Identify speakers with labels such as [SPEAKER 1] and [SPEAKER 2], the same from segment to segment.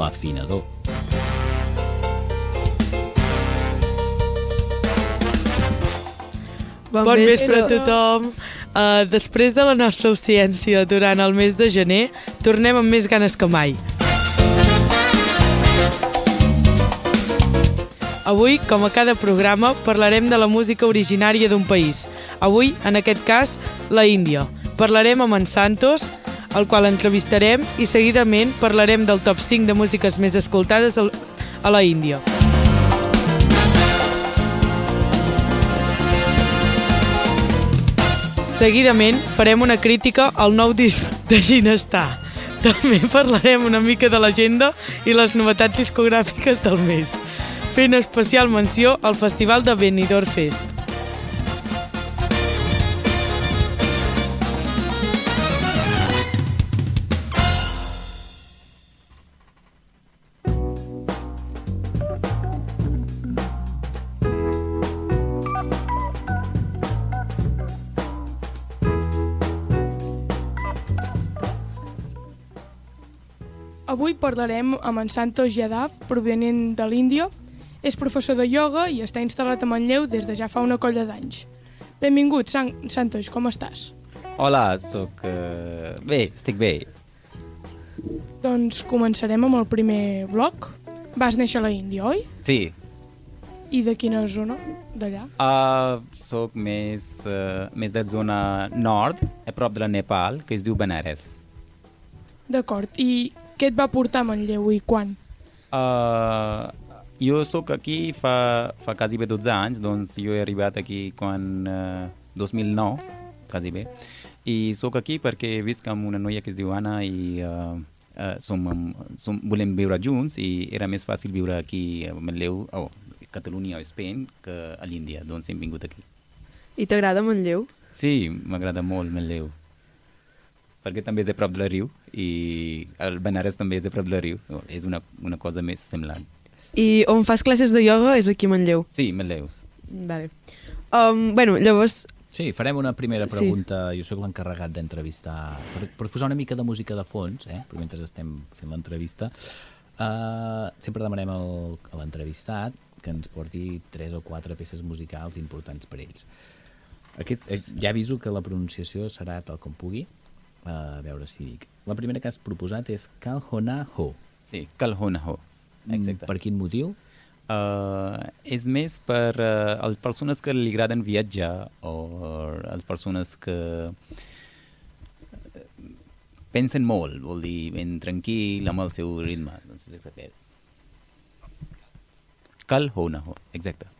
[SPEAKER 1] l'afinador.
[SPEAKER 2] Bon,
[SPEAKER 3] Bon vespre a tothom. Uh, després de la nostra ciència durant el mes de gener, tornem amb més ganes que mai. Avui, com a cada programa, parlarem de la música originària d'un país. Avui, en aquest cas, la Índia. Parlarem amb en Santos, el qual entrevistarem, i seguidament parlarem del top 5 de músiques més escoltades a la Índia. Seguidament farem una crítica al nou disc de Ginestar. També parlarem una mica de l'agenda i les novetats discogràfiques del mes, fent especial menció al Festival de Benidorm Fest.
[SPEAKER 4] Parlarem amb en Santos Yadav, provenent de l'Índia. És professor de ioga i està instal·lat a Manlleu des de ja fa una colla d'anys. Benvingut, San Santos, com estàs?
[SPEAKER 5] Hola, sóc... Uh... Bé, estic bé.
[SPEAKER 4] Doncs començarem amb el primer bloc. Vas néixer a la Índia, oi?
[SPEAKER 5] Sí,
[SPEAKER 4] I de quina zona d'allà?
[SPEAKER 5] uh, sóc més, uh, més de zona nord, a prop de la Nepal, que es diu Benares.
[SPEAKER 4] D'acord. I què et va portar a Manlleu i quan?
[SPEAKER 5] Uh, jo sóc aquí fa, fa quasi bé 12 anys, doncs jo he arribat aquí quan... Uh, 2009, quasi bé. I sóc aquí perquè visc amb una noia que es diu Anna i uh, uh, som, som, volem viure junts i era més fàcil viure aquí a Manlleu, o Catalunya o Spain, que a l'Índia, doncs hem vingut aquí.
[SPEAKER 2] I t'agrada Manlleu?
[SPEAKER 5] Sí, m'agrada molt Manlleu. Perquè també és a prop del riu i el Benares també és a prop del riu. És una, una cosa més semblant.
[SPEAKER 2] I on fas classes de ioga és aquí a Manlleu.
[SPEAKER 5] Sí, Manlleu.
[SPEAKER 2] Vale. Um, bueno, llavors,
[SPEAKER 1] Sí, farem una primera
[SPEAKER 2] Sí.
[SPEAKER 1] pregunta. Jo sóc l'encarregat d'entrevistar, per, per posar una mica de música de fons, eh? però mentre estem fent l'entrevista, uh, sempre demanem al, a l'entrevistat que ens porti tres o quatre peces musicals importants per ells. Aquest, eh, ja aviso que la pronunciació serà tal com pugui, a veure si dic. La primera que has proposat és Kalhona Ho.
[SPEAKER 5] Sí, Kalhonaho. Exacte.
[SPEAKER 1] Per quin motiu?
[SPEAKER 5] Uh, és més per uh, les persones que li agraden viatjar o les persones que eh, pensen molt, vol dir ben tranquil, amb el seu ritme. Doncs. Kalhonaho, exacte.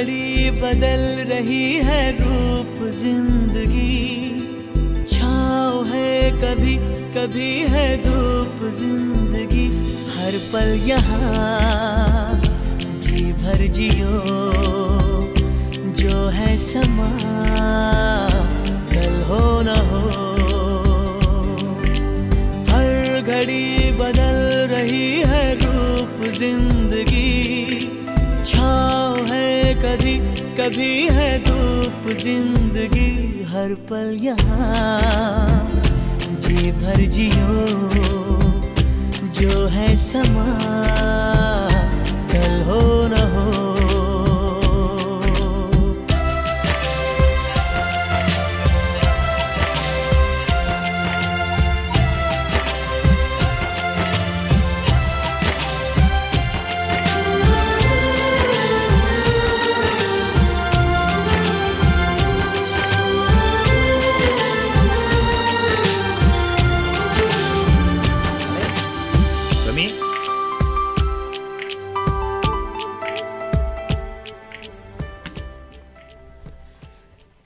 [SPEAKER 6] घड़ी बदल रही है रूप ज़िंदगी। छाव है कभी कभी है धूप ज़िंदगी। हर पल यहाँ जी भर जियो। जो है समा, कल हो न हो। हर घड़ी बदल रही है रूप ज़िंदगी। कभी कभी है धूप ज़िंदगी हर पल यहाँ। जी भर जियो, जो है समा, कल हो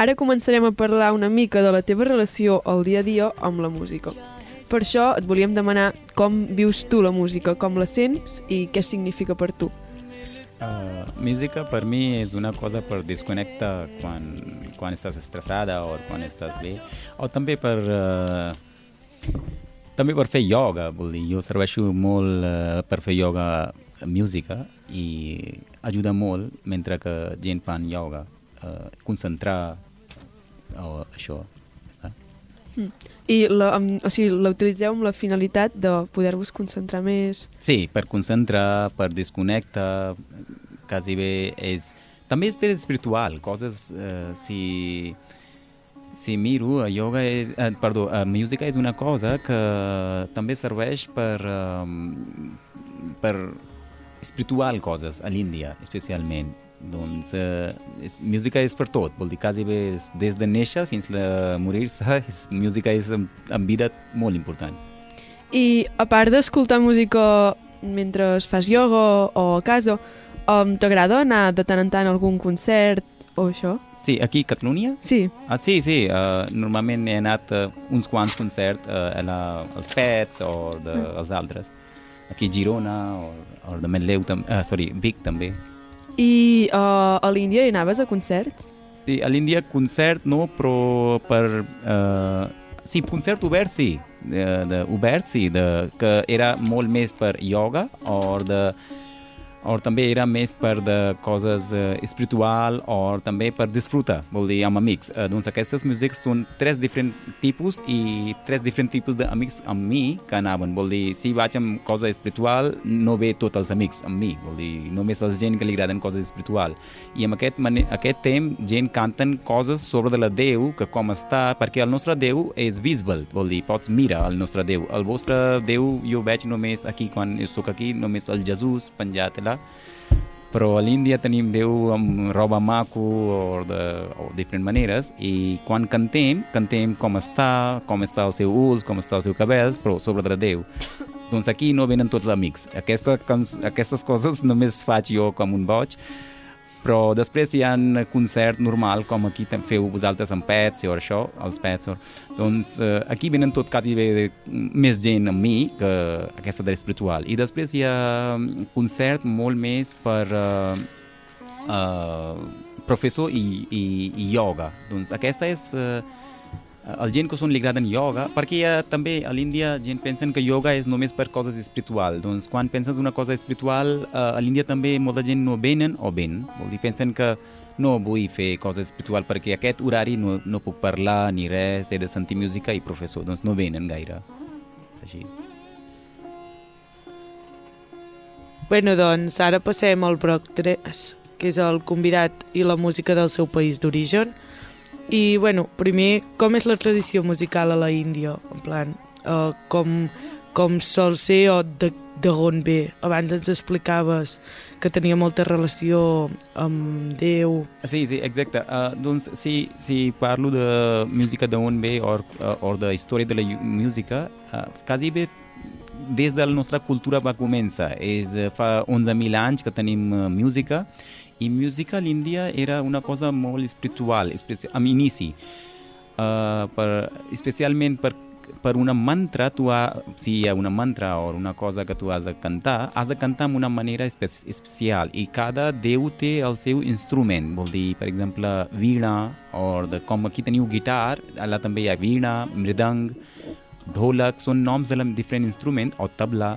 [SPEAKER 2] Ara començarem a parlar una mica de la teva relació al dia a dia amb la música. Per això et volíem demanar com vius tu la música, com la sents i què significa per tu.
[SPEAKER 5] Uh, música per mi és una cosa per desconnectar quan, quan estàs estressada o quan estàs bé o també per uh, també per fer ioga vol dir, jo serveixo molt uh, per fer ioga música i ajuda molt mentre que gent fan ioga uh, concentrar o això està.
[SPEAKER 2] I la, amb, o sigui, la utilitzeu amb la finalitat de poder-vos concentrar més.
[SPEAKER 5] Sí, per concentrar, per desconnectar, quasi bé és... També és per espiritual, coses... Eh, si, si miro, a yoga és... Eh, perdó, a música és una cosa que també serveix per... Eh, per espiritual coses a l'Índia, especialment. Doncs eh, música és per tot, vol dir, quasi bé des de néixer fins a morir-se, música és en, en vida molt important.
[SPEAKER 2] I a part d'escoltar música mentre fas ioga o a casa, um, t'agrada anar de tant en tant a algun concert o això?
[SPEAKER 5] Sí, aquí a Catalunya
[SPEAKER 2] Sí.
[SPEAKER 5] Ah, sí, sí. Uh, normalment he anat a uns quants concerts uh, a la, als Pets o de, als altres. Aquí a Girona o, o de Manlleu, tam, uh, sorry, Vic també.
[SPEAKER 2] I uh, a l'Índia hi anaves a concerts?
[SPEAKER 5] Sí, a l'Índia concert no, però per... Uh, sí, concert obert sí, de, de, obert sí, de, que era molt més per ioga o de o també era més per de coses uh, espiritual o també per disfrutar, vol dir, amb amics. Uh, doncs aquestes músics són tres diferents tipus i tres diferents tipus d'amics amb mi que anaven. Vol dir, si vaig amb cosa espiritual, no ve tots els amics amb mi. Vol dir, només els gent que li agraden coses espiritual. I amb aquest, aquest temps, gent canten coses sobre de la Déu, que com està, perquè el nostre Déu és visible, vol dir, pots mirar el nostre Déu. El vostre Déu jo veig només aquí, quan soc aquí, només el Jesús penjat allà, però a l'Índia tenim Déu amb roba maco o de o diferents maneres i quan cantem, cantem com està, com està el seu ulls, com està el seu cabells, però sobre de Déu. Doncs aquí no venen tots els amics. Aquesta, aquestes coses només faig jo com un boig, però després hi ha concert normal, com aquí feu vosaltres amb Pets o això, els Pets. O... Doncs eh, aquí venen tot quasi bé més gent amb mi que aquesta de l'espiritual. I després hi ha un concert molt més per uh, uh, professor i, i, i yoga. Doncs aquesta és... Uh, el gent que són li agraden yoga, perquè ha, també a l'Índia gent pensen que yoga és només per coses espiritual. Doncs quan penses una cosa espiritual, uh, a l'Índia també molta gent no venen o ven. Vol dir, pensen que no vull fer cosa espiritual perquè aquest horari no, no puc parlar ni res, he de sentir música i professor. Doncs no venen gaire. Així.
[SPEAKER 3] Bueno, doncs ara passem al bloc 3, que és el convidat i la música del seu país d'origen. I, bueno, primer, com és la tradició musical a la Índia? En plan, uh, com, com sol ser o de, de on ve? Abans ens explicaves que tenia molta relació amb Déu.
[SPEAKER 5] Sí, sí, exacte. Uh, doncs si, si parlo de música d'on ve o, o de història de la música, uh, quasi bé des de la nostra cultura va començar. És, eh, fa 11.000 anys que tenim uh, música i música a l'Índia era una cosa molt espiritual, especi amb inici. Uh, per, especialment per, per una mantra, tu ha, si hi ha una mantra o una cosa que tu has de cantar, has de cantar amb una manera espe especial i cada déu té el seu instrument, vol dir, per exemple, vina, o de, com aquí teniu guitar, allà també hi ha vina, mridang, dholak, són noms de diferents instruments, o tabla.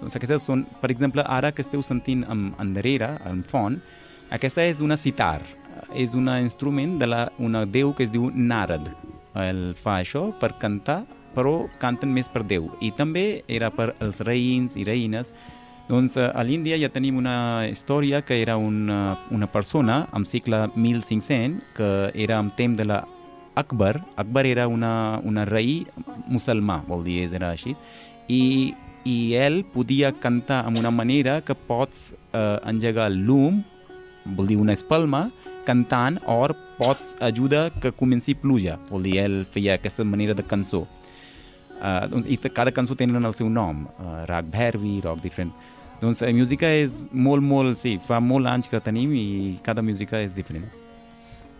[SPEAKER 5] Doncs aquestes són, per exemple, ara que esteu sentint en, endarrere, en font, aquesta és una sitar, és un instrument de la, una déu que es diu Narad. El fa això per cantar, però canten més per Déu. I també era per els reins i reines. Doncs eh, a l'Índia ja tenim una història que era una, una persona am segle 1500 que era en temps de la Akbar. Akbar era una, una rei musulmà, vol dir, era així. I, i ell podia cantar amb una manera que pots eh, engegar el llum, vol dir una espalma, cantant o pots ajudar que comenci pluja. Vol dir, ell feia aquesta manera de cançó. Uh, doncs, I cada cançó tenen el seu nom, uh, rock Bhervi, rock diferent. Doncs la música és molt, molt, sí, fa molt anys que tenim i cada música és diferent.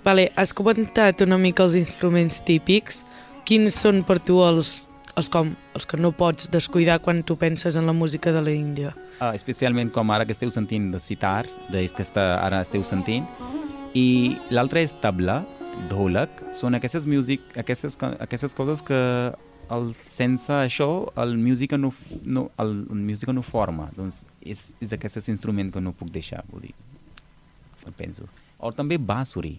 [SPEAKER 3] Vale, has comentat una mica els instruments típics. Quins són per tu els, els, com, els que no pots descuidar quan tu penses en la música de l'Índia?
[SPEAKER 5] Uh, especialment com ara que esteu sentint de citar, de que està, ara esteu sentint. I l'altre és tabla, dholak. Són aquestes, music, aquestes, aquestes coses que el, sense això el música no, no, el, el música no forma. Doncs és, és aquest instrument que no puc deixar, vull dir. Penso. O també Basuri.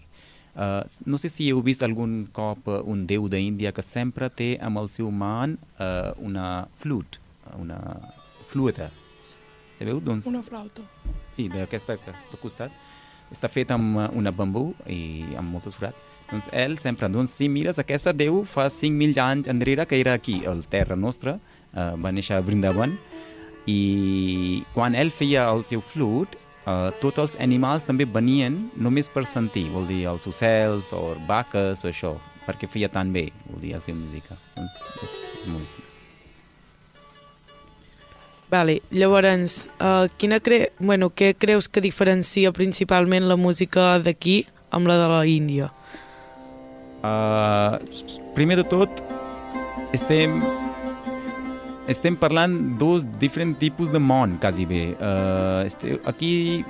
[SPEAKER 5] Uh, no sé si heu vist algun cop uh, un déu d'Índia que sempre té amb el seu man uh, una flut, una flueta. Sabeu? Doncs,
[SPEAKER 4] Una flauta.
[SPEAKER 5] Sí, d'aquesta que al costat. Està fet amb una bambú i amb moltes forats. Doncs ell sempre, doncs si mires, aquesta déu fa 5.000 anys enrere que era aquí, al terra nostra, uh, va néixer a Vrindavan, i quan ell feia el seu flut, uh, tots els animals també venien només per sentir, vol dir els ocells o vaques o això, perquè feia tan bé, vol dir, la seva música. Doncs és molt...
[SPEAKER 3] Vale, llavors, uh, quina cre... bueno, què creus que diferencia principalment la música d'aquí amb la de la Índia?
[SPEAKER 5] Uh, primer de tot, estem, estem parlant dos diferents tipus de món, quasi bé. Uh, este, aquí,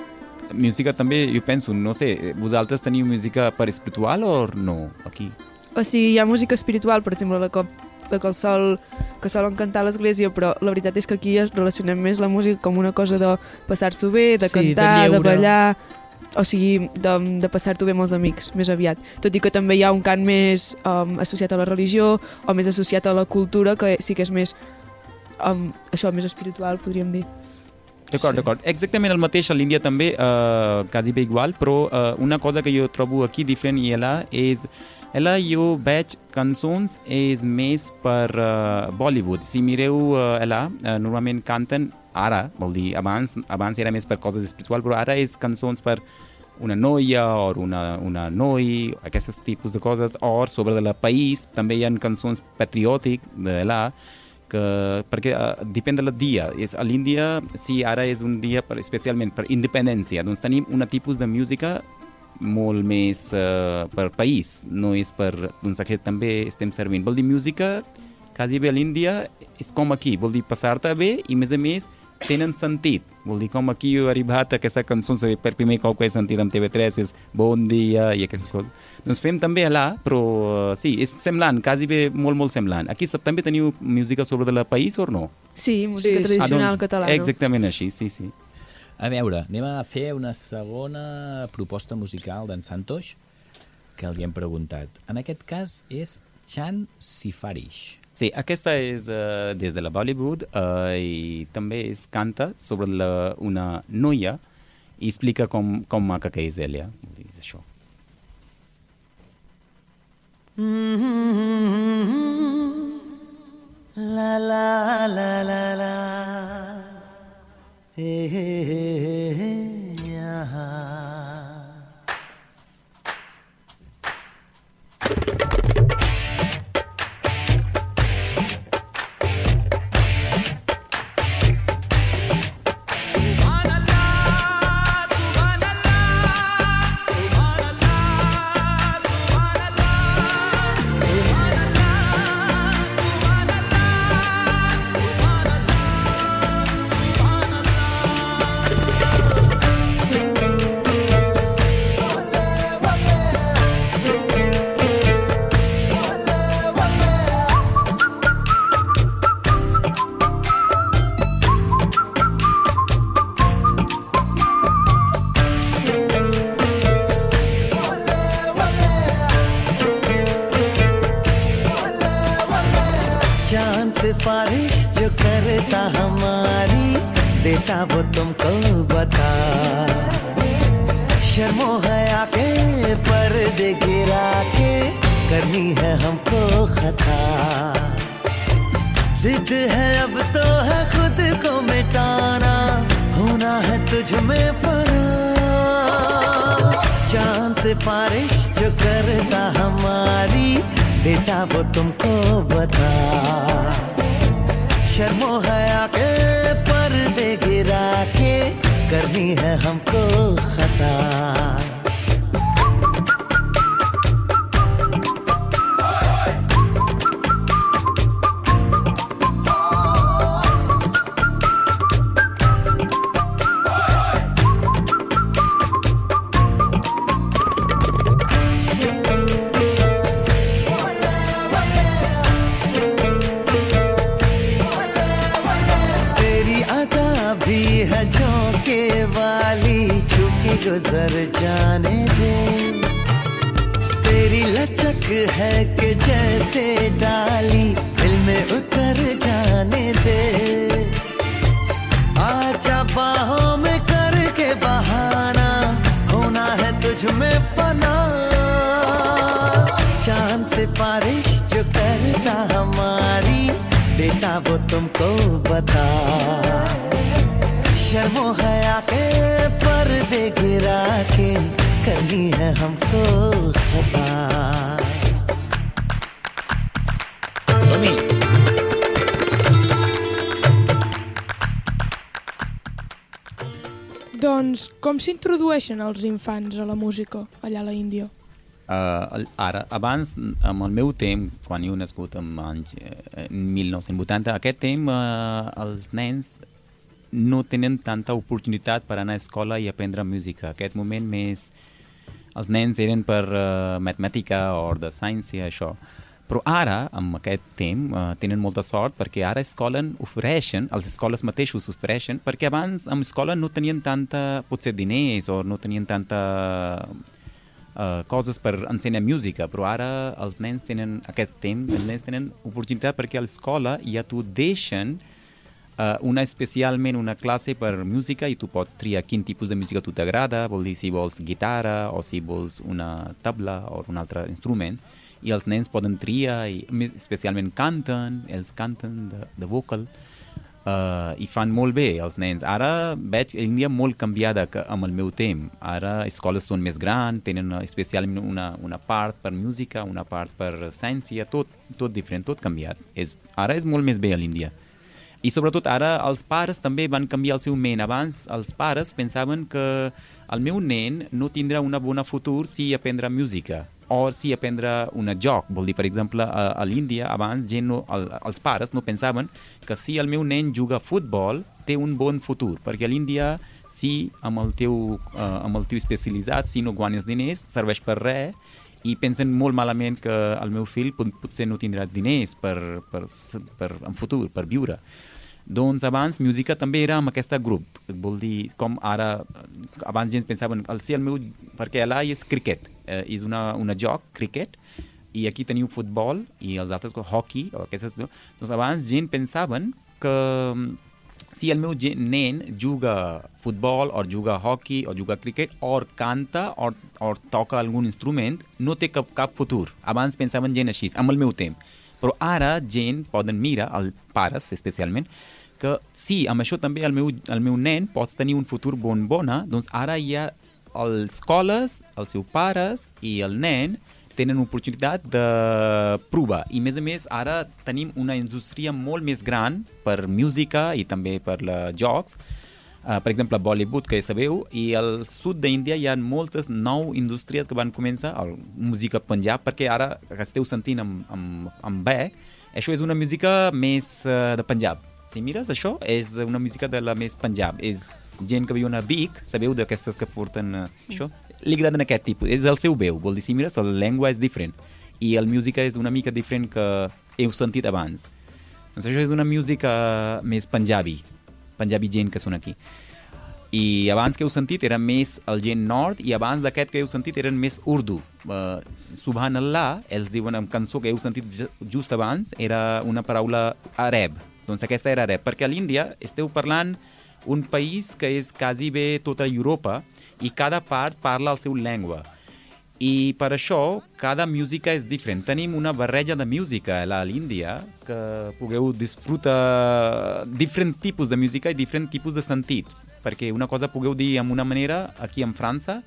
[SPEAKER 5] música també, jo penso, no sé, vosaltres teniu música per espiritual o no, aquí?
[SPEAKER 2] O sigui, hi ha música espiritual, per exemple, la que, la que, el sol, que solen cantar a l'església, però la veritat és que aquí es relacionem més la música com una cosa de passar-s'ho bé, de
[SPEAKER 3] Sí, de
[SPEAKER 2] cantar, de,
[SPEAKER 3] lleure.
[SPEAKER 2] ballar, o sigui, de, de passar-t'ho bé amb els amics, més aviat. Tot i que també hi ha un cant més um, associat a la religió o més associat a la cultura, que sí que és més, um, això, més espiritual, podríem dir.
[SPEAKER 5] D'acord,
[SPEAKER 3] Sí.
[SPEAKER 5] d'acord. Exactament el mateix a l'Índia també, uh, quasi bé igual, però uh, una cosa que jo trobo aquí diferent i allà és allà jo veig cançons és més per uh, Bollywood. Si mireu uh, allà, uh, normalment canten ara, vol dir, abans, abans era més per coses espirituals, però ara és cançons per una noia o una, una noi, aquests tipus de coses, o sobre el país, també hi ha cançons patriòtic d'allà, que, perquè uh, depèn del dia. És, a l'Índia, sí, ara és un dia per, especialment per independència, doncs tenim un tipus de música molt més uh, per país, no és per... Doncs aquest també estem servint. Vol dir, música, quasi bé a l'Índia, és com aquí, vol dir passar-te bé i, a més a més, tenen sentit. Vol dir, com aquí he arribat a aquesta cançó per primer cop que he sentit en TV3 és Bon dia i aquestes coses. Doncs fem també allà, però uh, sí, és semblant, quasi bé molt, molt semblant. Aquí també teniu música sobre el país o no?
[SPEAKER 2] Sí, música
[SPEAKER 3] Sí, sí.
[SPEAKER 2] tradicional
[SPEAKER 5] Ah, doncs,
[SPEAKER 2] catalana.
[SPEAKER 5] Exactament així, sí, sí.
[SPEAKER 1] A veure, anem a fer una segona proposta musical d'en Santos que li hem preguntat. En aquest cas és Chan Sifarish.
[SPEAKER 5] Sí, aquesta és uh, des de la Bollywood uh, i també es canta sobre la, una noia i explica com, com maca que és ella. És això.
[SPEAKER 7] La la la la la. Hey, hey, hey, hey, yeah. चांद
[SPEAKER 8] जाने दे तेरी लचक है कि जैसे डाली दिल में उतर जाने दे आजा बाहों में करके बहाना, होना है तुझ में फना। चाँद से बारिश जो करता हमारी बेटा वो तुमको बता। शर्मो हया के पर्दे गिरा के करनी है हमको खता
[SPEAKER 1] Som-hi!
[SPEAKER 4] Doncs com s'introdueixen els infants a la música allà a la Índia?
[SPEAKER 5] Uh, ara, abans, amb el meu temps, quan jo he nascut en anys eh, en 1980, aquest temps uh, els nens no tenen tanta oportunitat per anar a escola i aprendre música. Aquest moment més els nens eren per uh, matemàtica o de ciència, això. Però ara, amb aquest temps, uh, tenen molta sort perquè ara escolen ofereixen, els escoles mateixos ofereixen, perquè abans amb escola no tenien tanta, potser diners o no tenien tanta uh, coses per ensenyar música, però ara els nens tenen aquest temps, els nens tenen oportunitat perquè a l'escola ja t'ho deixen uh, una especialment una classe per música i tu pots triar quin tipus de música tu t'agrada, vol dir si vols guitarra o si vols una tabla o un altre instrument i els nens poden triar i més especialment canten, els canten de, de vocal uh, i fan molt bé els nens. Ara veig Índia molt canviada que amb el meu temps. Ara escoles són més grans, tenen uh, especialment una, una part per música, una part per ciència, tot, tot diferent, tot canviat. És, ara és molt més bé a l'Índia. I sobretot ara els pares també van canviar el seu ment. Abans els pares pensaven que el meu nen no tindrà una bona futur si aprendrà música o si aprendre un joc. Vol dir, per exemple, a, a l'Índia, abans gent no, el, els pares no pensaven que si el meu nen juga a futbol té un bon futur, perquè a l'Índia si amb el teu, uh, amb el teu especialitzat, si no guanyes diners, serveix per res i pensen molt malament que el meu fill pot, potser no tindrà diners per, per, per, en futur, per viure. Doncs abans música també era amb aquest grup, vol dir, com ara, abans gent pensaven, el, sí, el meu, perquè allà és cricket, eh, és una, una joc, cricket, i aquí teniu futbol i els altres hockey, o aquestes, doncs abans gent pensaven que si el meu nen juga futbol o juga hockey o juga cricket o canta o, toca algun instrument, no té cap, cap futur. Abans pensaven gent així, amb el meu temps. Però ara gent poden mirar, els pares especialment, que sí, amb això també el meu, el meu nen pot tenir un futur bon bona, doncs ara hi ha les escoles, els seus pares i el nen tenen oportunitat de provar. I, a més a més, ara tenim una indústria molt més gran per música i també per la jocs. Uh, per exemple, Bollywood, que ja sabeu, i al sud d'Índia hi ha moltes nou indústries que van començar, el música Punjab, perquè ara que esteu sentint amb, amb, amb bé, això és una música més uh, de Punjab. Si mires això, és una música de la més Punjab. És gent que viu a Vic, sabeu d'aquestes que porten uh, això? Li agraden aquest tipus, és el seu veu, vol dir, si mires, la llengua és diferent. I la música és una mica diferent que heu sentit abans. Doncs això és una música més Punjabi, Punjabi gent que són aquí. I abans que heu sentit era més el gent nord i abans d'aquest que heu sentit eren més urdu. Uh, Subhanallah, ells diuen en cançó que heu sentit just abans, era una paraula àrab. Doncs aquesta era àrab, perquè a l'Índia esteu parlant un país que és quasi bé tota Europa i cada part parla el seu llengua. I per això cada música és diferent. Tenim una barreja de música a l'Índia que pugueu disfrutar diferents tipus de música i diferents tipus de sentit. Perquè una cosa pugueu dir amb una manera aquí en França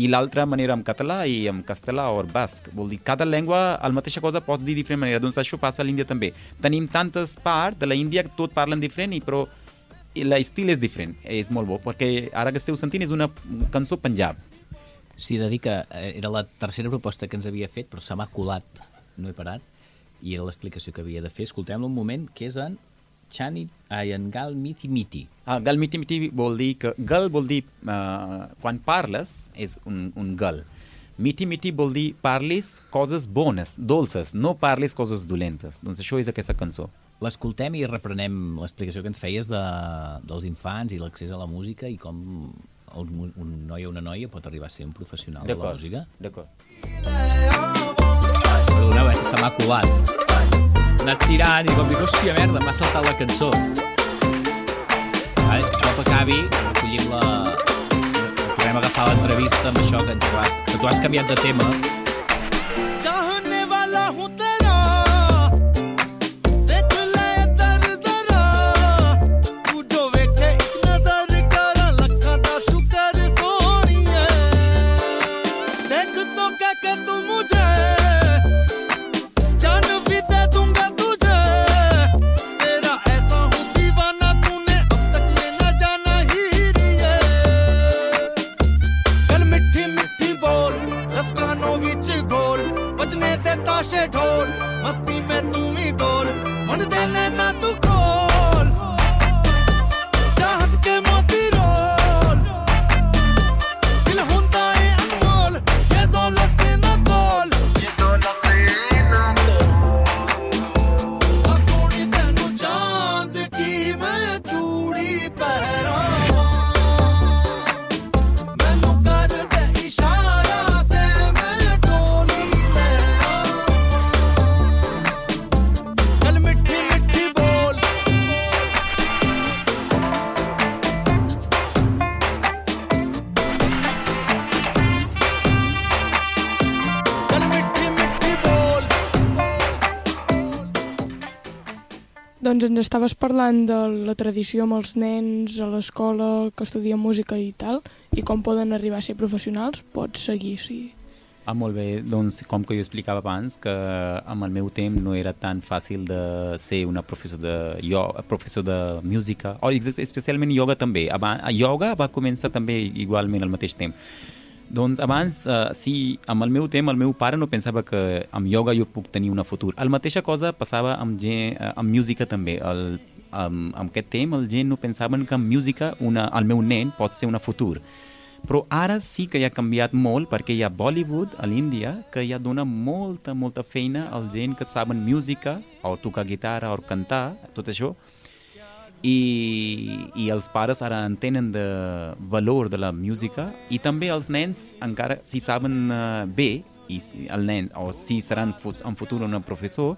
[SPEAKER 5] i l'altra manera en català i en castellà o basc. Vol dir, cada llengua, la mateixa cosa pots dir de diferent manera. Doncs això passa a l'Índia també. Tenim tantes parts de l'Índia que tot parlen diferent, i però l'estil és diferent. És molt bo, perquè ara que esteu sentint és una cançó Punjab.
[SPEAKER 1] Sí, he de dir que eh, era la tercera proposta que ens havia fet, però se m'ha colat, no he parat, i era l'explicació que havia de fer. Escoltem un moment, que és en Chani, ai, en Gal Miti Miti.
[SPEAKER 5] Ah, gal Miti Miti vol dir que... Gal vol dir... Uh, quan parles, és un, un gal. Miti Miti vol dir parlis coses bones, dolces, no parlis coses dolentes. Doncs això és aquesta cançó.
[SPEAKER 1] L'escoltem i reprenem l'explicació que ens feies de, dels infants i l'accés a la música i com el, un noi o una noia pot arribar a ser un professional de la música.
[SPEAKER 5] D'acord.
[SPEAKER 1] Perdoneu, eh, se m'ha colat. He anat tirant i com dic, hòstia merda, m'ha saltat la cançó. Ara, ara que acabi, recollim la... Podem agafar l'entrevista amb això que, tu has, que tu has canviat de tema.
[SPEAKER 9] Chahne
[SPEAKER 10] wala hu estaves parlant de la tradició amb els nens a l'escola que estudien música i tal, i com poden arribar a ser professionals. Pots seguir, sí.
[SPEAKER 5] Ah, molt bé. Doncs, com que jo explicava abans, que amb el meu temps no era tan fàcil de ser una professor de, jo, professor de música, o ex- especialment ioga també. Abans, ioga va començar també igualment al mateix temps. Doncs abans, uh, sí, amb el meu temps, el meu pare no pensava que amb ioga jo puc tenir una futur. La mateixa cosa passava amb, gent, uh, amb música també. El, amb, amb aquest temps, el gent no pensaven que amb música una, el meu nen pot ser una futur. Però ara sí que ja ha canviat molt perquè hi ha Bollywood a l'Índia que ja dona molta, molta feina al gent que saben música, o tocar guitarra, o cantar, tot això. I, i els pares ara entenen de valor de la música i també els nens encara si saben uh, bé i el nen o si seran en futur un professor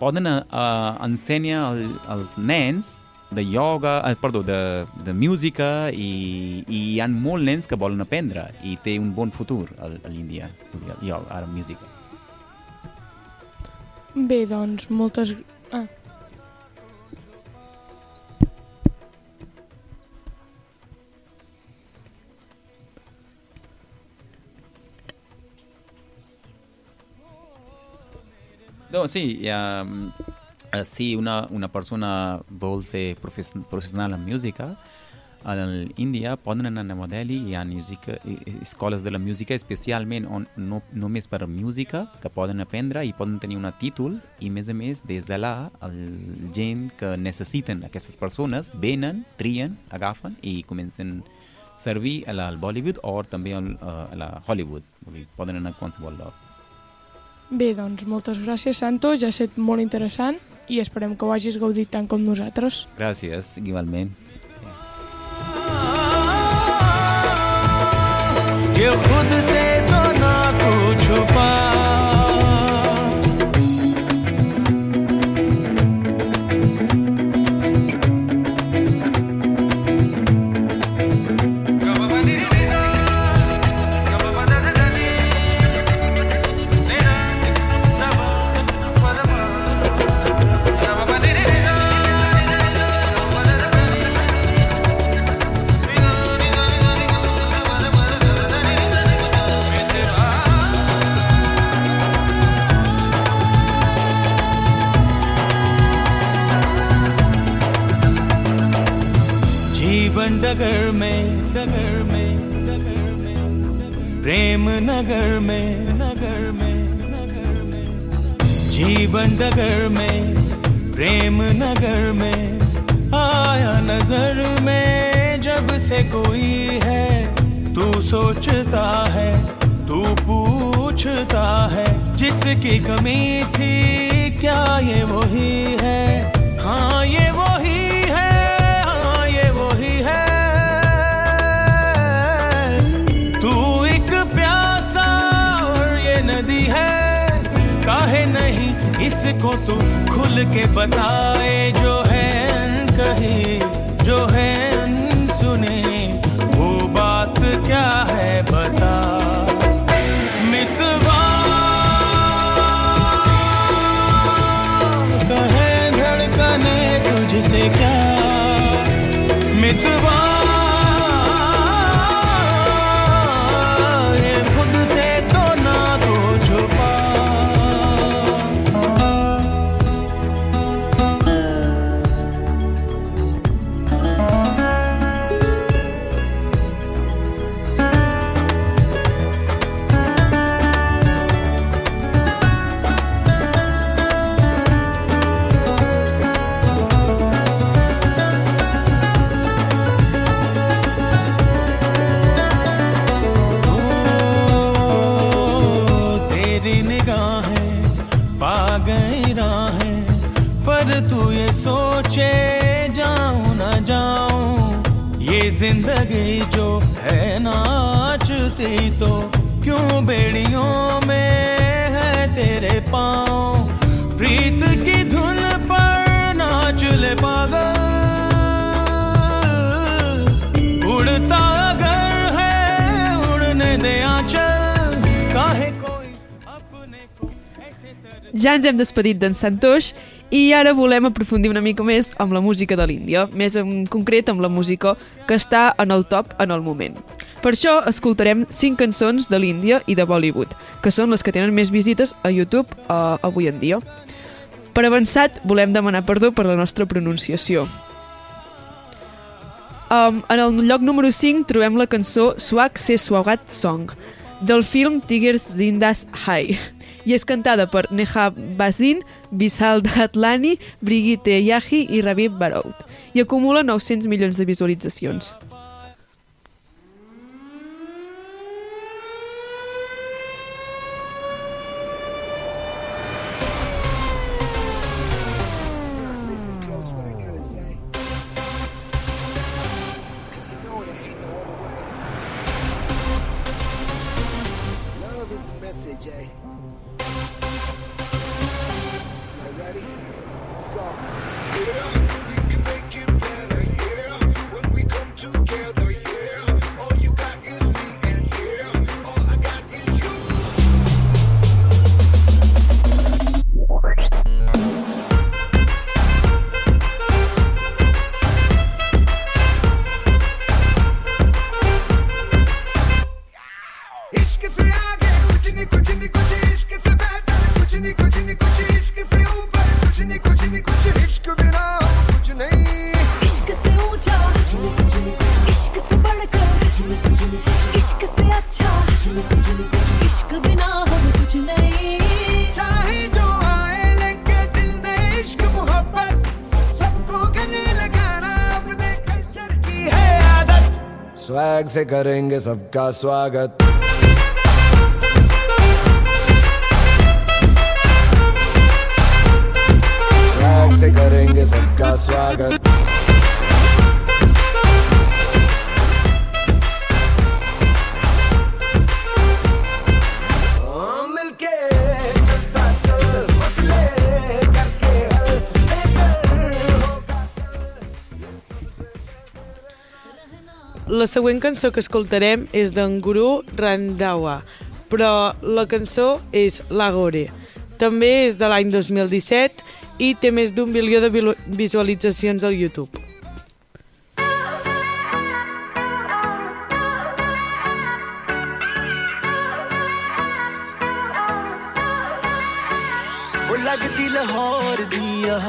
[SPEAKER 5] poden uh, ensenyar el, als nens de yoga, eh, perdó, de, de música i, i hi ha molts nens que volen aprendre i té un bon futur a, l'Índia, jo, ara música.
[SPEAKER 10] Bé, doncs, moltes... Ah,
[SPEAKER 5] No, sí, um, uh, si una, una persona vol ser profes professional en música, a l'Índia poden anar a Modeli, hi ha música, escoles de la música especialment on no només per música que poden aprendre i poden tenir un títol i a més a més des de là el gent que necessiten aquestes persones venen, trien, agafen i comencen a servir a la, Bollywood o també al, a la Hollywood, poden anar a qualsevol lloc.
[SPEAKER 10] Bé, doncs moltes gràcies, Santos. Ja ha estat molt interessant i esperem que ho hagis gaudit tant com nosaltres.
[SPEAKER 5] Gràcies, igualment.
[SPEAKER 9] Eu vou dizer कमी थी क्या ये वही है?
[SPEAKER 8] हाँ ये वही है हाँ ये वही है। तू एक प्यासा और ये नदी है, काहे नहीं इसको तू खुल के बताए
[SPEAKER 2] Seigneur. Ens hem despedit d'en Santosh i ara volem aprofundir una mica més amb la música de l'Índia, més en concret amb la música que està en el top en el moment. Per això escoltarem cinc cançons de l'Índia i de Bollywood, que són les que tenen més visites a YouTube uh, avui en dia. Per avançat, volem demanar perdó per la nostra pronunciació. Um, en el lloc número 5 trobem la cançó Swag Se Swagat Song, del film Tigers Zindas High, i és cantada per Neha Bazin, Vishal Datlani, Brigitte Yahi i Raviv Barout, i acumula 900 milions de visualitzacions.
[SPEAKER 11] से
[SPEAKER 12] करेंगे सबका स्वागत।
[SPEAKER 3] La següent cançó que escoltarem és d'en Guru Randhawa, però la cançó és L'Agore. També és de l'any 2017 i té més d'un bilió de vilu- visualitzacions al YouTube.
[SPEAKER 8] ਉਹ ਲੱਗਦੀ ਲਾਹੌਰ ਦੀਆ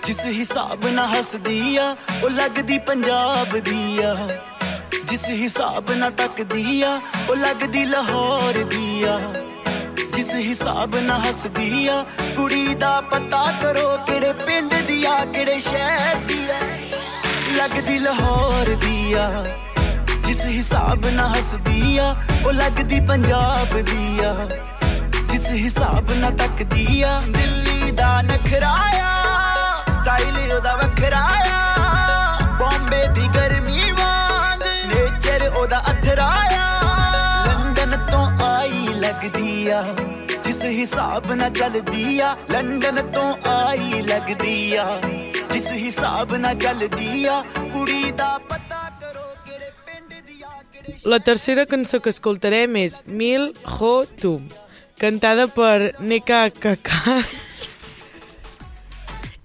[SPEAKER 8] ਜਿਸ ਹਿਸਾਬ ਨਾਲ ਹੱਸਦੀ ਆ ਉਹ ਲੱਗਦੀ ਪੰਜਾਬ ਦੀਆ ਜਿਸ ਹਿਸਾਬ ਨਾਲ ਤੱਕਦੀ ਆ ਉਹ ਲੱਗਦੀ ਲਾਹੌਰ ਦੀਆ ਜਿਸ ਹਿਸਾਬ ਨਾਲ ਹੱਸਦੀ ਆ ਕੁੜੀ ਦਾ ਪਤਾ ਕਰੋ ਕਿਹੜੇ ਪਿੰਡ ਦੀ ਆ ਕਿਹੜੇ ਸ਼ਹਿਰ ਦੀ ਆ ਲੱਗਦੀ ਲਾਹੌਰ ਦੀਆ ਜਿਸ ਹਿਸਾਬ ਨਾਲ ਹੱਸਦੀ ਆ ਉਹ ਲੱਗਦੀ ਪੰਜਾਬ ਦੀ ਆ ਜਿਸ ਹਿਸਾਬ ਨਾਲ ਤੱਕਦੀ ਆ ਦਿੱਲੀ ਦਾ ਨਖਰਾਇਆ ਸਟਾਈਲ ਉਹਦਾ ਵੱਖਰਾ ਆ। ਬੰਬੇ ਦੀ ਗਰਮੀ ਵਾਂਗ ਨੇਚਰ ਉਹਦਾ ਅਥਰਾ ਆ। ਲੰਡਨ ਤੋਂ ਆਈ ਲੱਗਦੀ ਆ ਜਿਸ ਹਿਸਾਬ ਨਾਲ ਚੱਲਦੀ ਆ। ਲੰਡਨ ਤੋਂ ਆਈ ਲੱਗਦੀ ਆ ਜਿਸ ਹਿਸਾਬ ਨਾਲ ਚੱਲਦੀ ਆ। ਕੁੜੀ ਦਾ ਪਤਾ ਕਰੋ ਕਿਹੜੇ ਪਿੰਡ ਦੀ ਆ
[SPEAKER 13] La tercera cançó que escoltarem és Mil Ho Tum, cantada per Neka Kakar.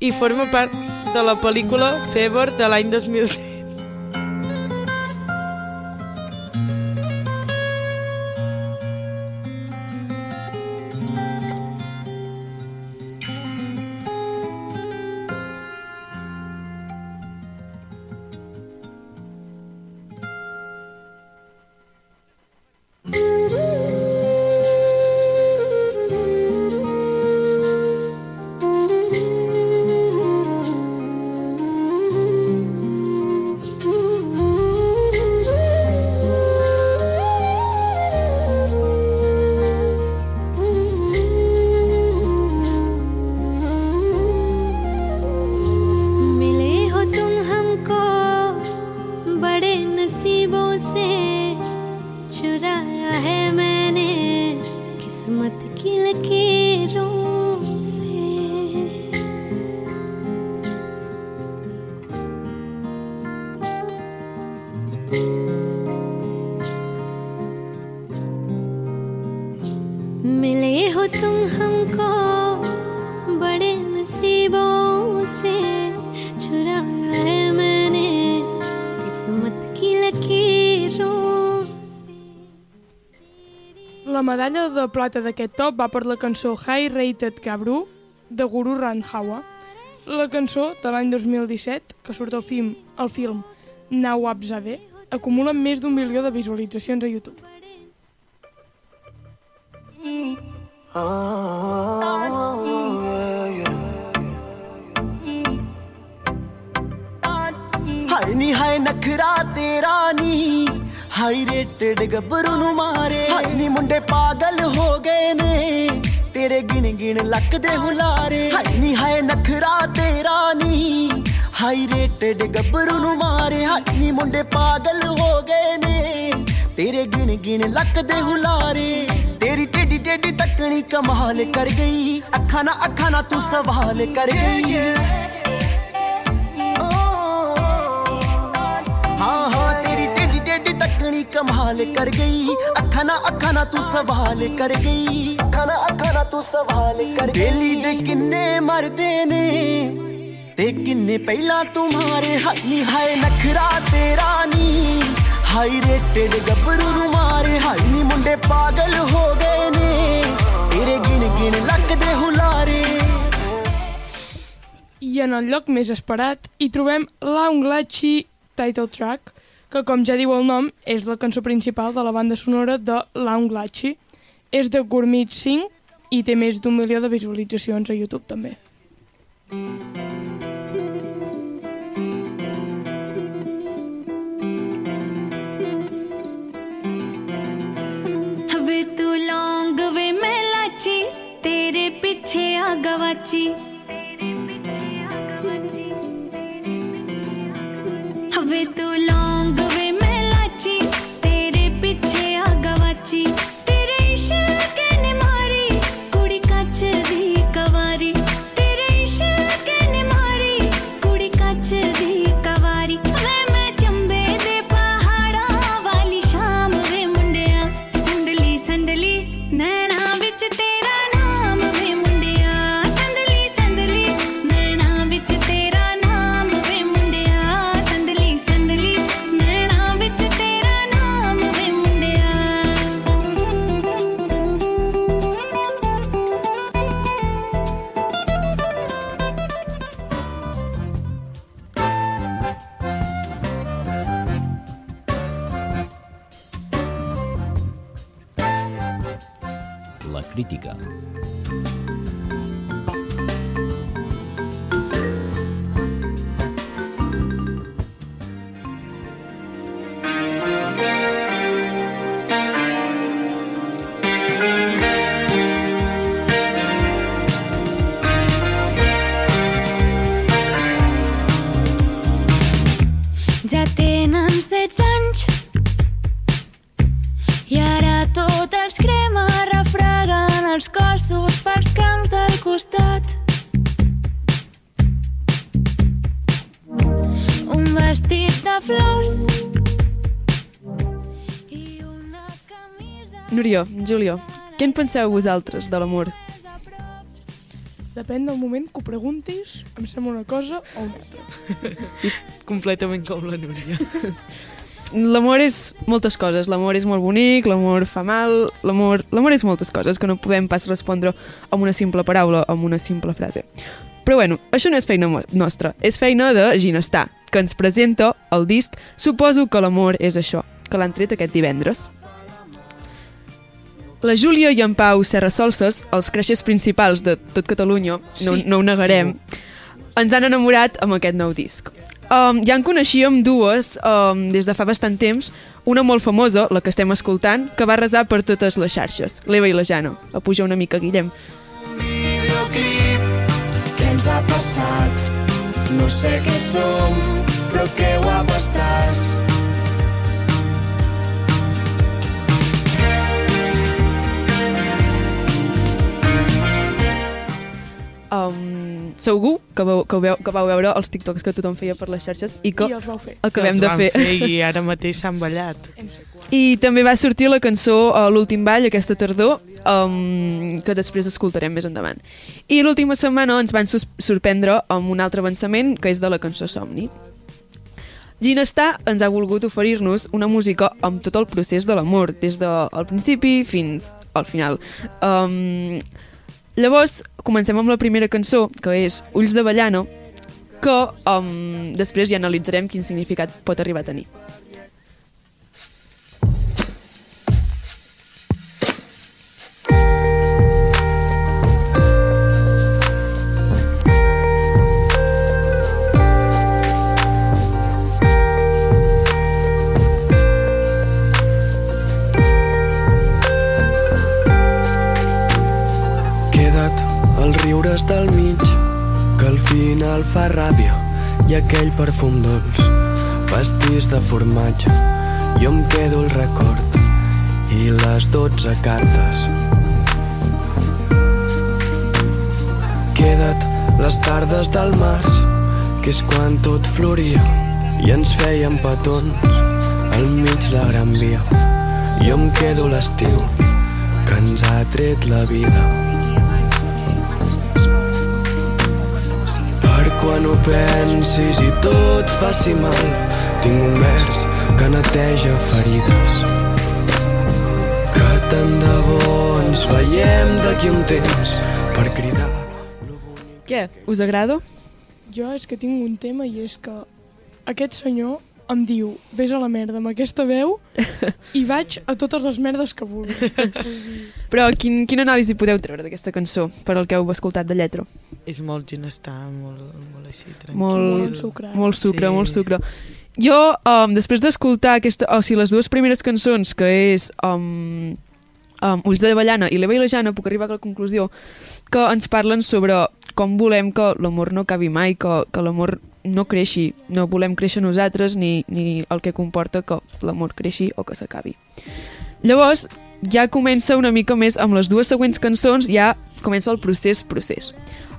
[SPEAKER 13] I forma part de la pel·lícula Fever de l'any 2006.
[SPEAKER 4] de plata d'aquest top va per la cançó High Rated Cabru de Guru Randhawa. La cançó de l'any 2017, que surt al film, al film Nawab Zade, acumula més d'un milió de visualitzacions a YouTube.
[SPEAKER 8] ਹਾਏ ਨੀ ਹਾਏ ਨਖਰਾ ਤੇਰਾ ਨੀ high rated ਗੱਭਰੂ ਨੂੰ ਮਾਰੇ। ਹਾਏ ਮੁੰਡੇ ਪਾਗਲ ਹੋ ਗਏ ਨੇ। ਤੇਰੇ ਗਿਣ ਗਿਣ ਲੱਕ ਦੇ ਹੁਲਾਰੇ। ਹਾਏ, ਨੀ ਨਖਰਾ ਤੇਰਾ ਨੀ। ਹਾਈ ਰੇਟਡ ਗੱਭਰੂ ਨੂੰ ਮਾਰੇ। ਹਾਏ ਮੁੰਡੇ ਪਾਗਲ ਹੋ ਗਏ ਨੇ। ਤੇਰੇ ਗਿਣ ਗਿਣ ਲੱਕ ਦੇ ਹੁਲਾਰੇ। ਤੇਰੀ ਟੇਡੀ ਟੇਡੀ ਤੱਕਣੀ ਕਮਾਲ ਕਰ ਗਈ। ਅੱਖਾਂ ਨਾ ਅੱਖਾਂ ਨਾ ਤੂੰ ਸਵਾਲ ਕਰ ਗਈ। लागनी कमाल कर गई। अखाना अखाना, तू सवाल कर गई। अखाना अखाना, तू सवाल कर डेली दे किन्ने मरदे ने ते किन्ने पहला तुम्हारे हनी हाय नखरा तेरा नी हाई रेटेड गबरू तुम्हारे हाई नी मुंडे पागल हो गए ने, तेरे गिन गिन लगदे हुलारे।
[SPEAKER 4] I en el lloc més esperat hi trobem l'Aunglachi title track. que com ja diu el nom és la cançó principal de la banda sonora de l'Aunglachi. És de Gurmeet Singh i té més d'un milió de visualitzacions a YouTube també.
[SPEAKER 14] वे तू लौंग वे मैं लाची तेरे पीछे आ गवाची वे तू लौंग
[SPEAKER 2] Julio, què en penseu vosaltres de l'amor?
[SPEAKER 4] Depèn del moment que ho preguntis, em sembla una cosa o una altra.
[SPEAKER 3] Completament com la Núria.
[SPEAKER 2] L'amor és moltes coses. L'amor és molt bonic, l'amor fa mal, l'amor l'amor és moltes coses que no podem pas respondre amb una simple paraula, amb una simple frase. Però bueno, això no és feina nostra, és feina de Ginestar, que ens presenta el disc Suposo que l'amor és això, que l'han tret aquest divendres. La Júlia i en Pau Serra Solses, els creixers principals de tot Catalunya, no,
[SPEAKER 3] Sí.
[SPEAKER 2] no ho negarem, ens han enamorat amb aquest nou disc. Um, ja en coneixíem dues um, des de fa bastant temps, una molt famosa, la que estem escoltant, que va resar per totes les xarxes, l'Eva i la Jana. A pujar una mica, Guillem.
[SPEAKER 12] videoclip Què ens ha passat? No sé què som, però que guapa estàs.
[SPEAKER 2] Um, segur que vau, que, veu, que vau veure els TikToks que tothom feia per les xarxes i que
[SPEAKER 4] I els vau fer.
[SPEAKER 2] acabem
[SPEAKER 3] Els
[SPEAKER 2] de fer.
[SPEAKER 3] fer I ara mateix s'han ballat.
[SPEAKER 2] I també va sortir la cançó a l'últim ball aquesta tardor, um, que després escoltarem més endavant. I l'última setmana ens van sorprendre amb un altre avançament, que és de la cançó Somni. Ginestar ens ha volgut oferir-nos una música amb tot el procés de l'amor, des del principi fins al final. Um, llavors, comencem amb la primera cançó, que és Ulls de Ballano, que um, després ja analitzarem quin significat pot arribar a tenir.
[SPEAKER 12] Riures del mig, que al final fa ràbia, i aquell perfum dolç, pastís de formatge. Jo em quedo el record i les dotze cartes. Queda't les tardes del març, que és quan tot floria, i ens feien petons al mig la gran via. Jo em quedo l'estiu, que ens ha tret la vida. Quan ho pensis i tot faci mal, tinc un vers que neteja ferides. Que tant de bo ens veiem d'aquí un temps per cridar.
[SPEAKER 2] Què? Us agrada?
[SPEAKER 4] Jo és que tinc un tema i és que aquest senyor em diu vés a la merda amb aquesta veu i vaig a totes les merdes que vulgui.
[SPEAKER 2] Però quin, quina anàlisi podeu treure d'aquesta cançó, per al que heu escoltat de lletra?
[SPEAKER 3] És molt ginestar, molt, molt així, tranquil.
[SPEAKER 2] Molt,
[SPEAKER 4] Molt ensucrat.
[SPEAKER 2] Molt sucre,
[SPEAKER 3] Sí.
[SPEAKER 2] molt sucre. Jo, um, després d'escoltar aquesta, o sigui, les dues primeres cançons, que és um, um, Ulls de Ballana i l'Eva i la Jana, puc arribar a la conclusió que ens parlen sobre com volem que l'amor no acabi mai, que, que l'amor no creixi, no volem créixer nosaltres ni, ni el que comporta que l'amor creixi o que s'acabi. Llavors, ja comença una mica més amb les dues següents cançons, ja comença el procés, procés.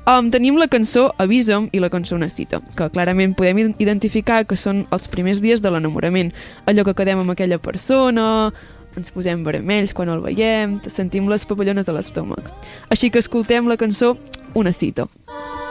[SPEAKER 2] Um, tenim la cançó Avisa'm i la cançó Necessita, que clarament podem id- identificar que són els primers dies de l'enamorament. Allò que quedem amb aquella persona, ens posem vermells quan el veiem, sentim les papallones a l'estómac. Així que escoltem la cançó Una cita.
[SPEAKER 12] Assegut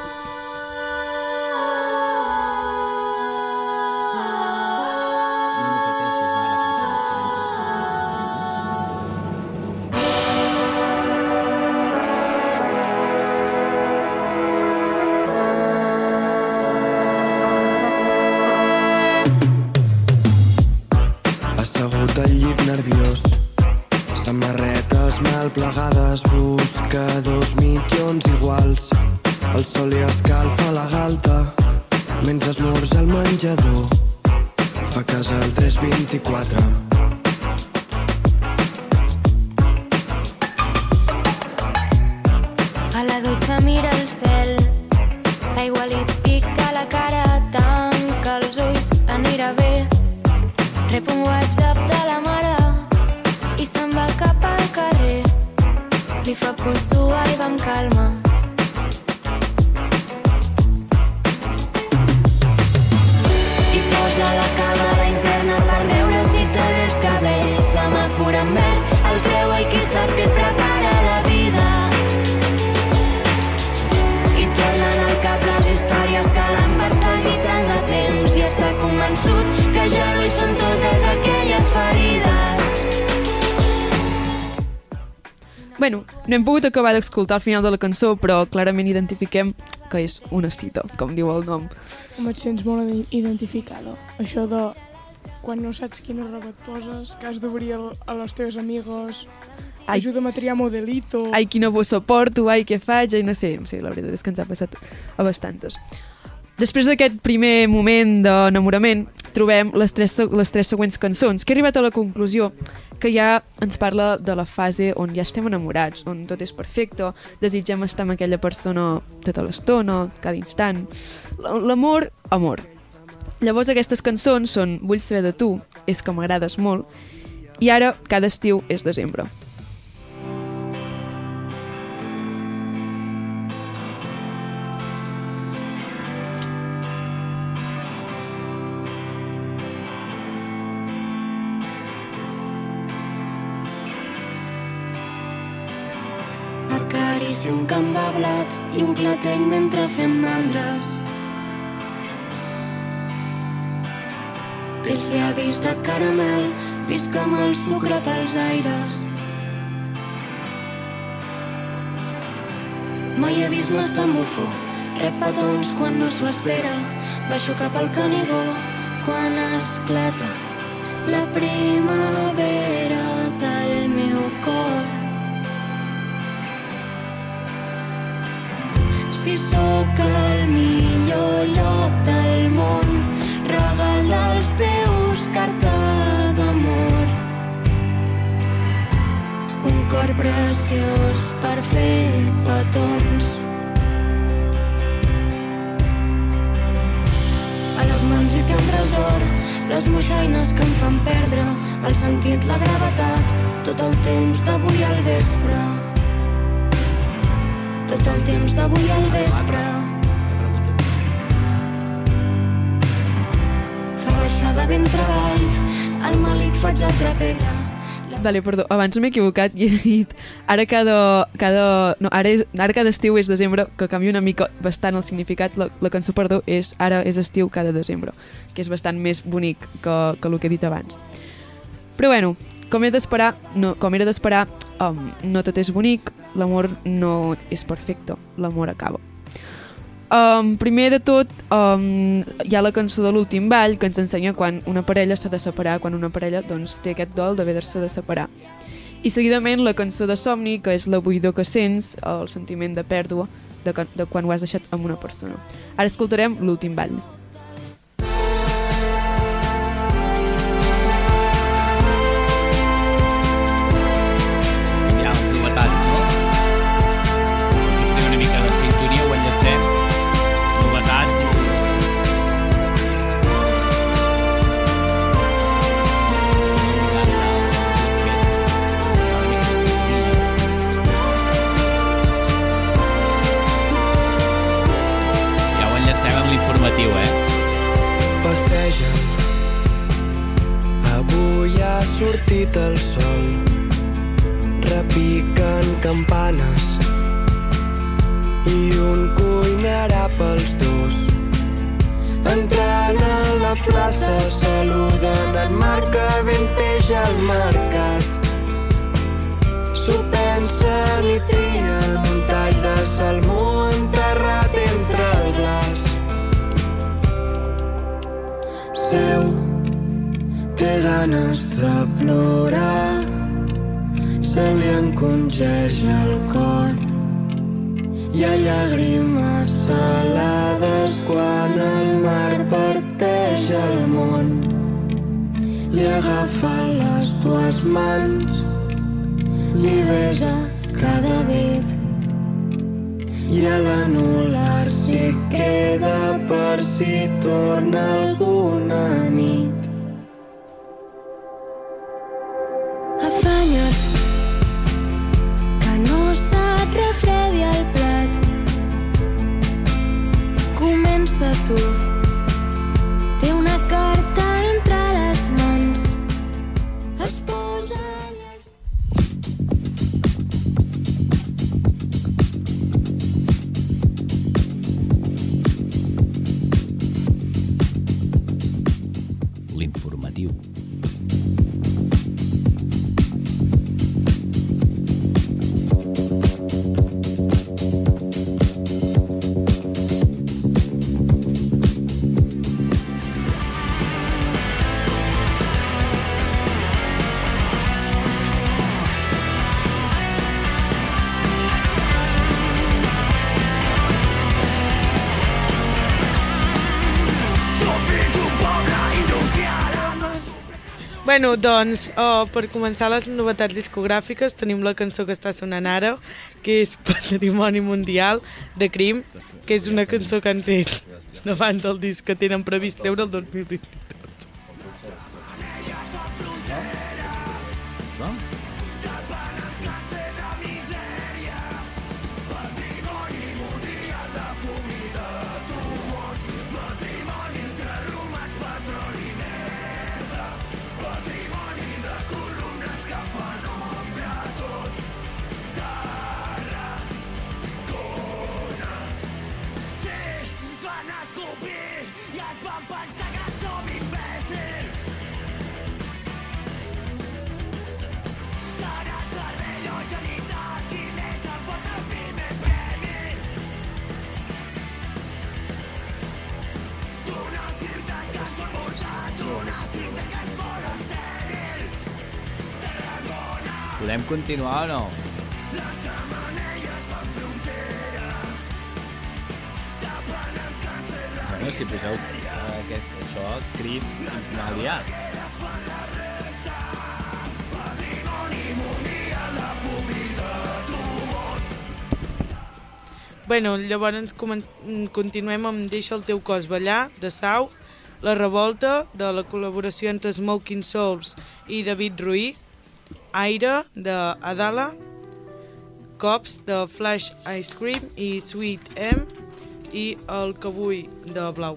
[SPEAKER 2] hem pogut acabar d'escoltar al final de la cançó, però clarament identifiquem que és una cita, com diu el nom.
[SPEAKER 4] Home, et sents molt ide- identificada. Això de quan no saps quina roba et poses, que has d'obrir a les teves amigues,
[SPEAKER 2] Ai.
[SPEAKER 4] ajuda'm a triar modelito...
[SPEAKER 2] Ai, quina bossa porto, ai, què faig, ai, no sé. Sí, la veritat és que ens ha passat a bastantes. Després d'aquest primer moment d'enamorament, trobem les tres, les tres següents cançons, que he arribat a la conclusió que ja ens parla de la fase on ja estem enamorats, on tot és perfecte, desitgem estar amb aquella persona tota l'estona, cada instant. L'amor, amor. Llavors aquestes cançons són Vull saber de tu, És que m'agrades molt, i ara cada estiu és desembre.
[SPEAKER 15] I un clatell mentre fem mandres. Té els llavis de caramel, visc amb el sucre pels aires. Mai he vist més tan bufó, rep petons quan no s'ho espera, baixo cap al Canigó quan esclata la primavera Sóc el millor lloc del món, regal dels teus carta d'amor. Un cor preciós per fer petons. A les mans hi té un tresor, les moixaines que em fan perdre el sentit, la gravetat, tot el temps d'avui al vespre tot el temps d'avui al vespre. Fa baixada ben treball, al malic faig el trapella.
[SPEAKER 2] Vale, perdó, abans m'he equivocat i he dit ara cada, cada, no, ara, és, ara cada estiu és desembre, que canvia una mica bastant el significat. La, la cançó, perdó, és ara és estiu cada desembre, que és bastant més bonic que, que el que he dit abans. Però bueno, com, he d'esperar, no, com era d'esperar, um, no tot és bonic, l'amor no és perfecte, l'amor acaba. Um, primer de tot, um, hi ha la cançó de l'últim ball que ens ensenya quan una parella s'ha de separar, quan una parella doncs, té aquest dol d'haver-se de separar. I seguidament la cançó de somni, que és la buidor que sents, el sentiment de pèrdua de, de quan ho has deixat amb una persona. Ara escoltarem l'últim ball.
[SPEAKER 12] Sortit el sol, repiquen campanes i un cuinarà pels dos. Entrant a la plaça saluden en marca ben peix al mercat. S'ho pensen i trien un tall de salmó enterrat entre el glaç. seu té ganes de plorar se li encongeja el cor. Hi ha llàgrimes salades quan el mar parteix el món. Li agafa les dues mans li besa cada dit. I a l'anular s'hi queda per si torna alguna nit.
[SPEAKER 3] Bueno, doncs, uh, per començar les novetats discogràfiques tenim la cançó que està sonant ara, que és Patrimoni Mundial de Crim, que és una cançó que han fet abans del disc que tenen previst treure el 2020.
[SPEAKER 1] Podem continuar o no? Bueno, si poseu eh, aquest, això, crit, final ja.
[SPEAKER 3] Bueno, llavors continuem amb Deixa el teu cos ballar, de Sau, La revolta, de la col·laboració entre Smoking Souls i David Ruiz, Aire, de Adala, Cops, de Flash Ice Cream i Sweet M, i El que vull, de Blau.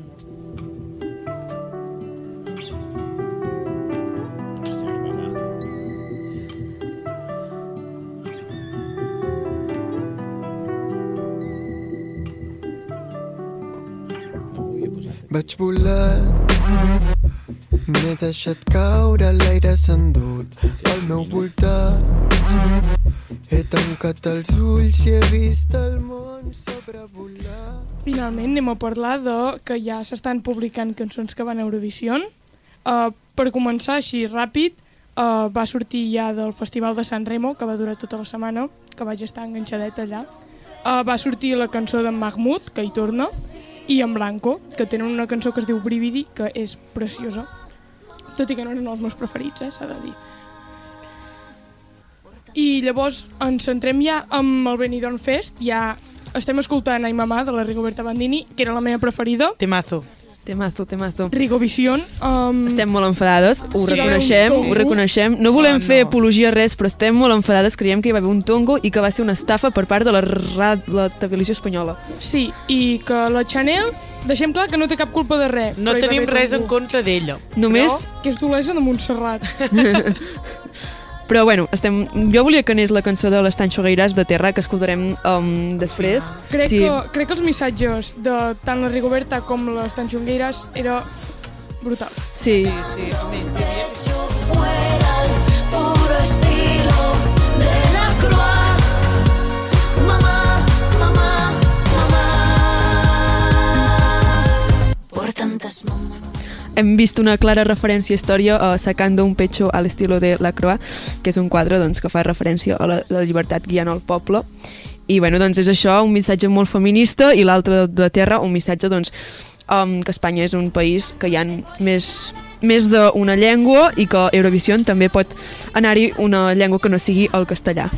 [SPEAKER 12] Vaig volar M'he deixat caure l'aire s'endut pel meu voltant He tancat els ulls i he vist el món sobrevolar
[SPEAKER 4] Finalment anem a parlar de que ja s'estan publicant cançons que van a Eurovision. Uh, per començar així ràpid, uh, va sortir ja del Festival de San Remo, que va durar tota la setmana, que vaig estar enganxadet allà. Uh, va sortir la cançó d'en Mahmoud, que hi torna, i en Blanco, que tenen una cançó que es diu Brividi, que és preciosa. Tot i que no eren els meus preferits, eh, s'ha de dir. I llavors ens centrem ja amb el Benidorm Fest. Ja estem escoltant Ai Mamà, de la Rigoberta Bandini, que era la meva preferida.
[SPEAKER 3] Temazo.
[SPEAKER 2] Temazo, temazo.
[SPEAKER 4] Rigovision. Um,
[SPEAKER 2] Estem molt enfadades, ho
[SPEAKER 4] Sí,
[SPEAKER 2] reconeixem, ho reconeixem. No volem fer apologia a res, però estem molt enfadades. Creiem que hi va haver un tongo i que va ser una estafa per part de la, ra la televisió espanyola.
[SPEAKER 4] Sí, i que la Chanel, deixem clar que no té cap culpa de res.
[SPEAKER 3] No tenim res en contra d'ella.
[SPEAKER 2] Només...
[SPEAKER 4] Però, que és d'Olesa de Montserrat.
[SPEAKER 2] Però bueno, estem... jo volia que anés la cançó de l'Estany Xogueiràs de Terra, que escoltarem um, després.
[SPEAKER 4] Crec,
[SPEAKER 2] Sí.
[SPEAKER 4] que, crec que els missatges de tant la Rigoberta com les Tanxongueires era brutal.
[SPEAKER 2] Sí.
[SPEAKER 3] Sí, sí. A més, diries...
[SPEAKER 15] fuera el puro estilo de la croix. Tantas mamás.
[SPEAKER 2] Hem vist una clara referència a història a Sacando un pecho al estilo de la Croix, que és un quadre doncs, que fa referència a la, la llibertat guiant el poble. I bueno, doncs és això, un missatge molt feminista i l'altre de, de terra, un missatge doncs, um, que Espanya és un país que hi ha més, més d'una llengua i que Eurovision també pot anar-hi una llengua que no sigui el castellà.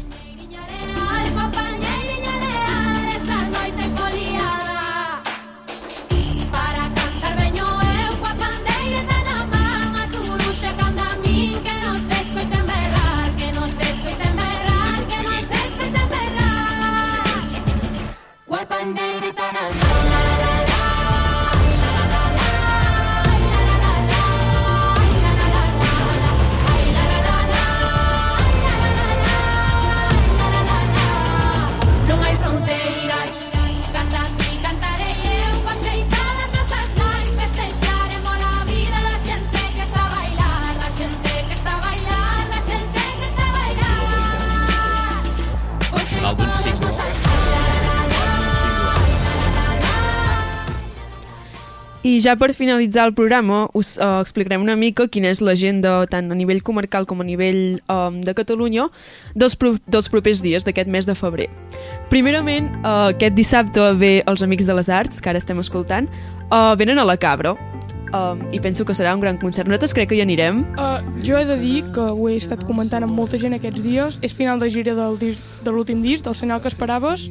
[SPEAKER 2] Ja per finalitzar el programa us uh, explicarem una mica quina és l'agenda tant a nivell comarcal com a nivell um, de Catalunya dels, pro dels propers dies d'aquest mes de febrer. Primerament, uh, aquest dissabte ve els Amics de les Arts, que ara estem escoltant, uh, venen a la Cabra. um, i penso que serà un gran concert. Nosaltres crec que hi anirem.
[SPEAKER 4] Uh, jo he de dir que ho he estat comentant amb molta gent aquests dies. És final de gira del disc, de l'últim disc, del senyal que esperaves,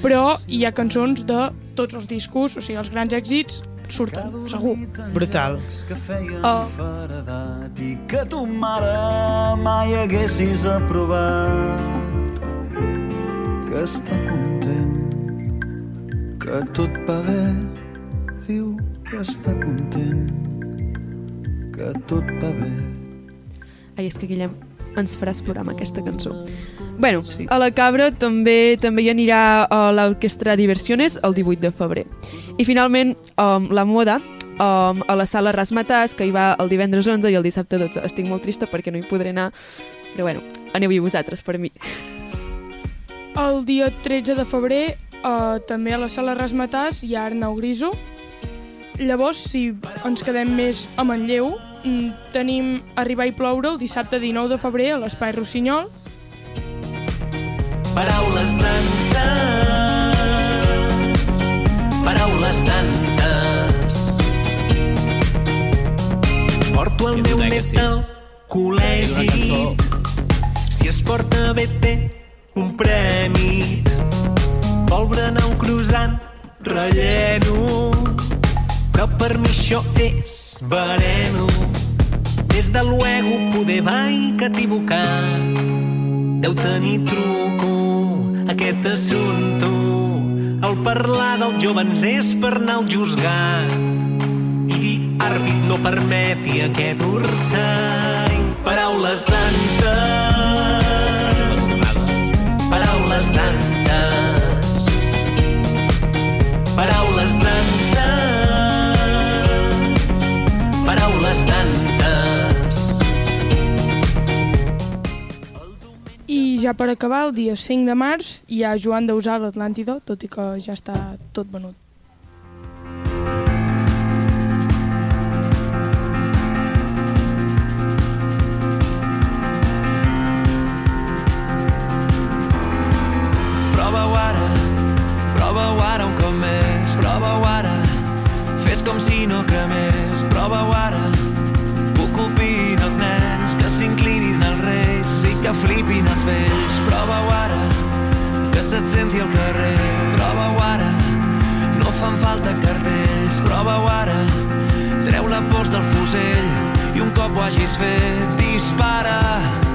[SPEAKER 4] però hi ha cançons de tots els discos, o sigui, els grans èxits surten, segur.
[SPEAKER 3] Brutal.
[SPEAKER 8] que feien
[SPEAKER 2] Oh.
[SPEAKER 8] faredat i que tu mare mai haguessis aprovat que està content que tot va bé diu que està content que tot va bé
[SPEAKER 2] Ai, és que Guillem ens faràs plorar amb aquesta cançó. Bueno, sí. a la Cabra també també hi anirà a l'Orquestra Diversiones el 18 de febrer. I finalment, um, la moda um, a la sala Rasmatàs, que hi va el divendres 11 i el dissabte 12. Estic molt trista perquè no hi podré anar, però bueno, aneu-hi vosaltres per mi.
[SPEAKER 4] El dia 13 de febrer, uh, també a la sala Rasmatàs, hi ha Arnau Griso. Llavors, si ens quedem més a Manlleu, tenim Arribar i ploure el dissabte 19 de febrer a l'Espai Rossinyol.
[SPEAKER 7] Paraules tantes, paraules tantes. Porto el meu net
[SPEAKER 1] sí.
[SPEAKER 7] al col·legi. Si es porta bé té un premi. Vol berenar un croissant relleno. Però per mi això és vereno. Des de luego poder vai que equivocat. Deu tenir truco aquest assumpte. El parlar dels joves és per anar al juzgat i dir àrbit no permeti aquest ursany. Paraules tantes, paraules tantes, paraules tantes, paraules tantes.
[SPEAKER 4] I ja per acabar, el dia 5 de març, hi ha Joan Dausà a l'Atlàntida, tot i que ja està tot venut.
[SPEAKER 7] Prova-ho ara, prova-ho ara un cop més, prova-ho ara, fes com si no cremés, prova-ho ara, ocupin els nens, que s'inclinin els reis i que flipin els vells, prova-ho ara, que se't senti al carrer, prova-ho ara, no fan falta cartells, prova-ho ara, treu la pols del fusell i un cop ho hagis fet, dispara, ho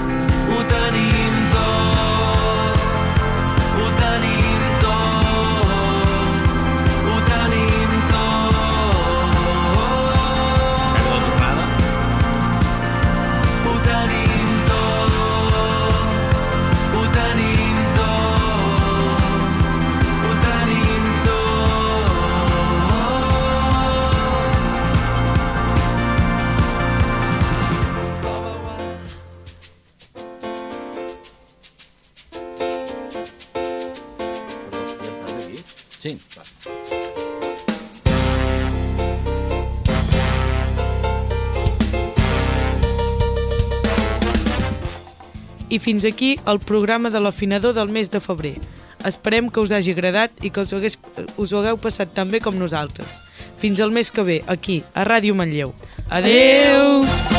[SPEAKER 3] Fins aquí el programa de l'afinador del mes de febrer. Esperem que us hagi agradat i que us, hagués, us ho hagueu passat tan bé com nosaltres. Fins al mes que ve, aquí, a Ràdio Manlleu. Adeu!
[SPEAKER 2] Adeu!